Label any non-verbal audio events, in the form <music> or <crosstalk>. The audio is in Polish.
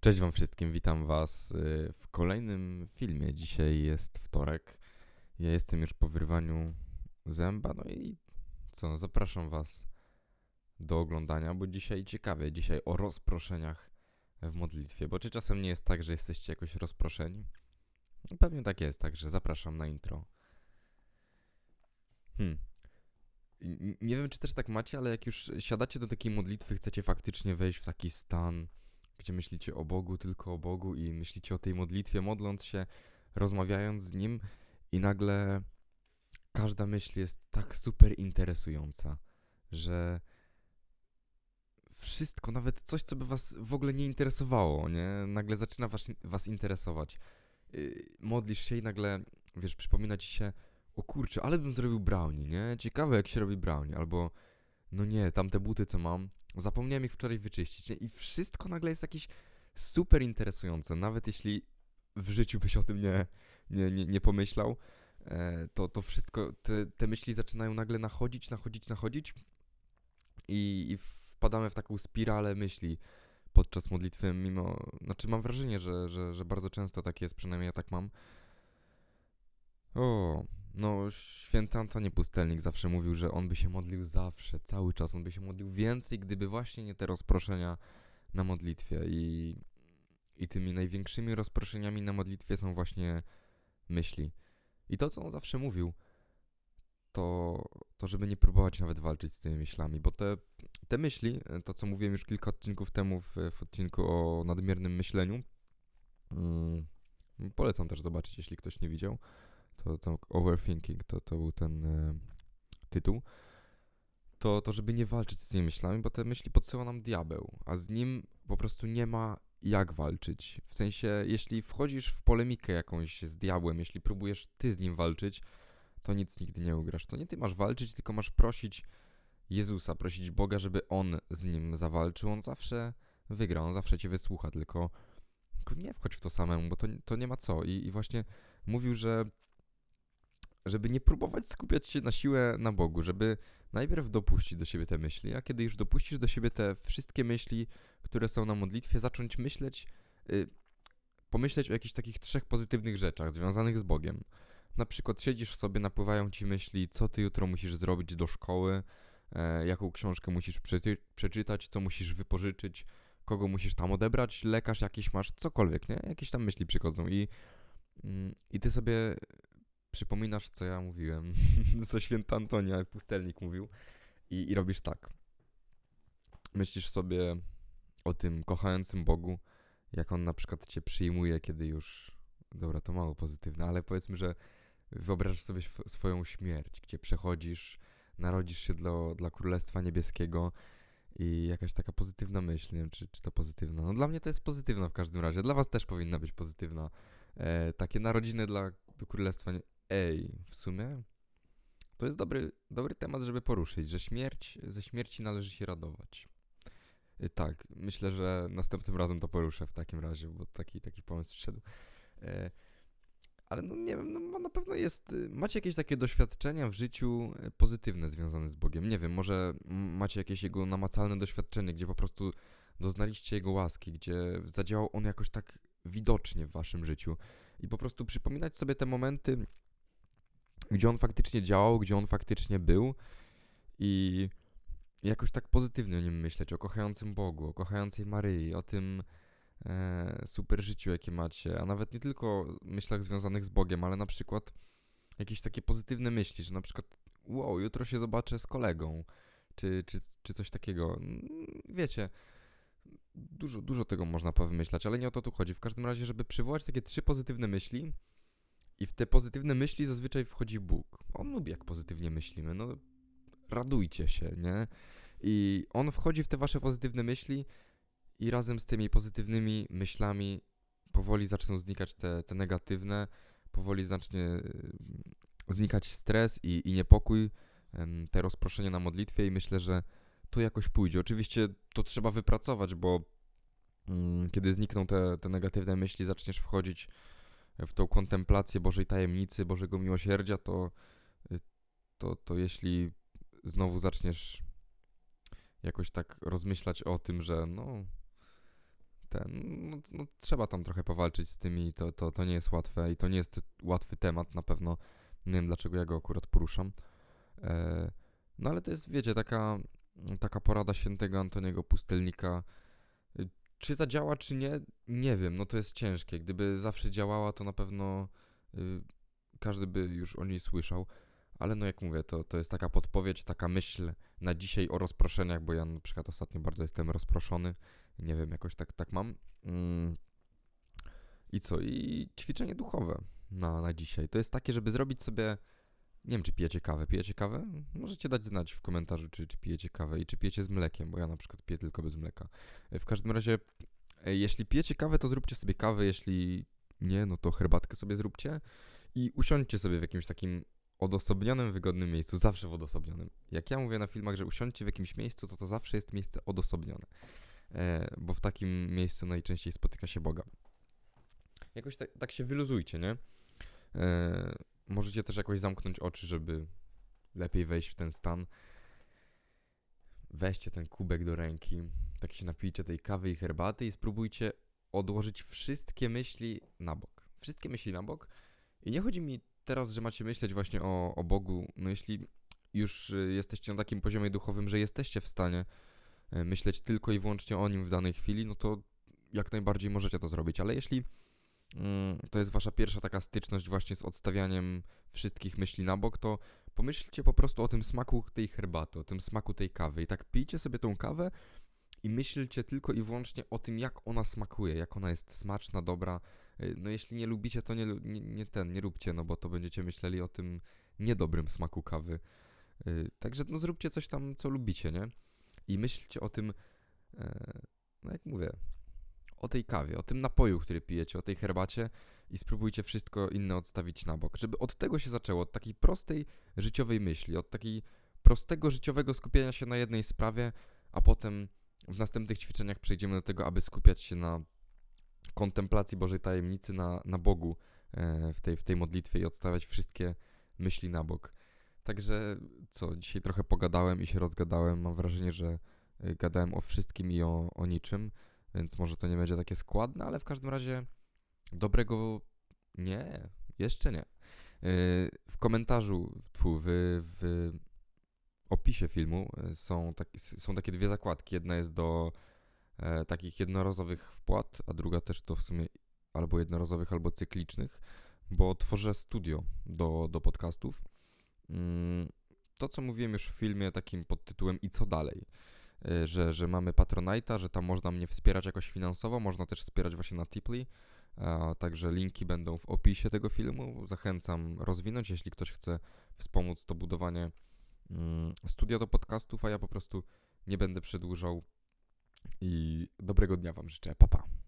Cześć Wam wszystkim, witam Was y, w kolejnym filmie. Dzisiaj jest wtorek. Ja jestem już po wyrwaniu zęba, no i co, zapraszam Was do oglądania, bo dzisiaj ciekawie, dzisiaj o rozproszeniach w modlitwie. Bo czy czasem nie jest tak, że jesteście jakoś rozproszeni? No, pewnie tak jest, także zapraszam na intro. Hmm. Nie wiem, czy też tak macie, ale jak już siadacie do takiej modlitwy, chcecie faktycznie wejść w taki stan gdzie myślicie o Bogu, tylko o Bogu i myślicie o tej modlitwie, modląc się, rozmawiając z Nim i nagle każda myśl jest tak super interesująca, że wszystko, nawet coś, co by was w ogóle nie interesowało, nie? Nagle zaczyna was, was interesować. Yy, modlisz się i nagle, wiesz, przypomina ci się, o kurczę, ale bym zrobił brownie, nie? Ciekawe, jak się robi brownie, albo no nie, tamte buty, co mam, Zapomniałem ich wczoraj wyczyścić nie? i wszystko nagle jest jakieś super interesujące. Nawet jeśli w życiu byś o tym nie, nie, nie, nie pomyślał, e, to, to wszystko, te, te myśli zaczynają nagle nachodzić, nachodzić, nachodzić i, i wpadamy w taką spiralę myśli podczas modlitwy, mimo, znaczy mam wrażenie, że, że, że bardzo często tak jest, przynajmniej ja tak mam. O, no, święty Antoni Pustelnik zawsze mówił, że on by się modlił zawsze, cały czas. On by się modlił więcej, gdyby właśnie nie te rozproszenia na modlitwie. I, i tymi największymi rozproszeniami na modlitwie są właśnie myśli. I to, co on zawsze mówił, to, to żeby nie próbować nawet walczyć z tymi myślami, bo te, te myśli, to co mówiłem już kilka odcinków temu w, w odcinku o nadmiernym myśleniu, mm, polecam też zobaczyć, jeśli ktoś nie widział to, to Overthinking, to, to był ten e, tytuł, to, to żeby nie walczyć z tymi myślami, bo te myśli podsyła nam diabeł, a z nim po prostu nie ma jak walczyć. W sensie, jeśli wchodzisz w polemikę jakąś z diabłem, jeśli próbujesz ty z nim walczyć, to nic nigdy nie ugrasz. To nie ty masz walczyć, tylko masz prosić Jezusa, prosić Boga, żeby On z nim zawalczył. On zawsze wygra, On zawsze cię wysłucha, tylko, nie wchodź w to samemu, bo to, to nie ma co. I, I właśnie mówił, że żeby nie próbować skupiać się na siłę na Bogu, żeby najpierw dopuścić do siebie te myśli, a kiedy już dopuścisz do siebie te wszystkie myśli, które są na modlitwie, zacząć myśleć, y, pomyśleć o jakichś takich trzech pozytywnych rzeczach związanych z Bogiem. Na przykład siedzisz sobie, napływają ci myśli, co ty jutro musisz zrobić do szkoły, e, jaką książkę musisz przeczytać, co musisz wypożyczyć, kogo musisz tam odebrać, lekarz jakiś masz, cokolwiek, nie? Jakieś tam myśli przychodzą i, mm, i ty sobie przypominasz, co ja mówiłem, <laughs> co święta Antonia, pustelnik mówił i, i robisz tak. Myślisz sobie o tym kochającym Bogu, jak On na przykład cię przyjmuje, kiedy już... Dobra, to mało pozytywne, ale powiedzmy, że wyobrażasz sobie swoją śmierć, gdzie przechodzisz, narodzisz się dla, dla Królestwa Niebieskiego i jakaś taka pozytywna myśl, nie wiem, czy, czy to pozytywna. No dla mnie to jest pozytywna w każdym razie, dla was też powinna być pozytywna. E, takie narodziny dla Królestwa ej, w sumie to jest dobry, dobry temat, żeby poruszyć, że śmierć, ze śmierci należy się radować. Y, tak, myślę, że następnym razem to poruszę w takim razie, bo taki, taki pomysł wszedł. E, ale no nie wiem, no na pewno jest. Y, macie jakieś takie doświadczenia w życiu y, pozytywne związane z Bogiem? Nie wiem, może macie jakieś jego namacalne doświadczenie, gdzie po prostu doznaliście jego łaski, gdzie zadziałał on jakoś tak widocznie w waszym życiu. I po prostu przypominać sobie te momenty, gdzie on faktycznie działał, gdzie on faktycznie był i jakoś tak pozytywnie o nim myśleć, o kochającym Bogu, o kochającej Maryi, o tym e, super życiu, jakie macie, a nawet nie tylko myślach związanych z Bogiem, ale na przykład jakieś takie pozytywne myśli, że na przykład wow, jutro się zobaczę z kolegą, czy, czy, czy coś takiego. Mm, wiecie, dużo, dużo tego można powymyślać, ale nie o to tu chodzi. W każdym razie, żeby przywołać takie trzy pozytywne myśli, i w te pozytywne myśli zazwyczaj wchodzi Bóg. On lubi, jak pozytywnie myślimy. No, radujcie się, nie? I on wchodzi w te wasze pozytywne myśli i razem z tymi pozytywnymi myślami powoli zaczną znikać te, te negatywne, powoli zacznie mm, znikać stres i, i niepokój, te rozproszenia na modlitwie i myślę, że to jakoś pójdzie. Oczywiście to trzeba wypracować, bo mm, kiedy znikną te, te negatywne myśli, zaczniesz wchodzić w tą kontemplację Bożej tajemnicy, Bożego miłosierdzia, to, y, to, to jeśli znowu zaczniesz jakoś tak rozmyślać o tym, że no ten, no, no, trzeba tam trochę powalczyć z tymi, to, to, to nie jest łatwe i to nie jest łatwy temat na pewno. Nie wiem dlaczego ja go akurat poruszam. E, no ale to jest, wiecie, taka, taka porada świętego Antoniego Pustelnika. Czy zadziała, czy nie? Nie wiem, no to jest ciężkie. Gdyby zawsze działała, to na pewno y, każdy by już o niej słyszał. Ale no jak mówię, to, to jest taka podpowiedź, taka myśl na dzisiaj o rozproszeniach, bo ja na przykład ostatnio bardzo jestem rozproszony. Nie wiem, jakoś tak, tak mam. Mm. I co? I ćwiczenie duchowe na, na dzisiaj. To jest takie, żeby zrobić sobie. Nie wiem, czy pijecie kawę. Pijecie kawę? Możecie dać znać w komentarzu, czy, czy pijecie kawę i czy pijecie z mlekiem, bo ja na przykład piję tylko bez mleka. W każdym razie, e, jeśli pijecie kawę, to zróbcie sobie kawę, jeśli nie, no to herbatkę sobie zróbcie i usiądźcie sobie w jakimś takim odosobnionym, wygodnym miejscu, zawsze w odosobnionym. Jak ja mówię na filmach, że usiądźcie w jakimś miejscu, to to zawsze jest miejsce odosobnione, e, bo w takim miejscu najczęściej spotyka się Boga. Jakoś tak, tak się wyluzujcie, nie? Możecie też jakoś zamknąć oczy, żeby lepiej wejść w ten stan. Weźcie ten kubek do ręki, tak się napijcie tej kawy i herbaty i spróbujcie odłożyć wszystkie myśli na bok. Wszystkie myśli na bok. I nie chodzi mi teraz, że macie myśleć właśnie o, o Bogu, no jeśli już y, jesteście na takim poziomie duchowym, że jesteście w stanie y, myśleć tylko i wyłącznie o Nim w danej chwili, no to jak najbardziej możecie to zrobić, ale jeśli to jest wasza pierwsza taka styczność właśnie z odstawianiem wszystkich myśli na bok, to pomyślcie po prostu o tym smaku tej herbaty, o tym smaku tej kawy i tak pijcie sobie tą kawę i myślcie tylko i wyłącznie o tym, jak ona smakuje, jak ona jest smaczna, dobra, Y, no jeśli nie lubicie, to nie, nie, nie, ten, nie róbcie, no bo to będziecie myśleli o tym niedobrym smaku kawy. Y, także no zróbcie coś tam, co lubicie, nie? I myślcie o tym, e, no jak mówię, o tej kawie, o tym napoju, który pijecie, o tej herbacie i spróbujcie wszystko inne odstawić na bok. Żeby od tego się zaczęło, od takiej prostej życiowej myśli, od takiej prostego życiowego skupienia się na jednej sprawie, a potem w następnych ćwiczeniach przejdziemy do tego, aby skupiać się na kontemplacji Bożej tajemnicy na, na Bogu e, w tej, w tej modlitwie i odstawiać wszystkie myśli na bok. Także co, dzisiaj trochę pogadałem i się rozgadałem. Mam wrażenie, że e, gadałem o wszystkim i o, o niczym, więc może to nie będzie takie składne, ale w każdym razie dobrego nie, jeszcze nie. E, w komentarzu, tfu, w, w opisie filmu są, tak, są takie dwie zakładki. Jedna jest do e, takich jednorazowych wpłat, a druga też to w sumie albo jednorazowych, albo cyklicznych, bo tworzę studio do, do podcastów. Mm, to, co mówiłem już w filmie takim pod tytułem I co dalej? E, że, że mamy Patronite'a, że tam można mnie wspierać jakoś finansowo, można też wspierać właśnie na Tiply, także linki będą w opisie tego filmu. Zachęcam rozwinąć, jeśli ktoś chce wspomóc to budowanie mm, studia do podcastów, a ja po prostu nie będę przedłużał i dobrego dnia Wam życzę. Pa, pa.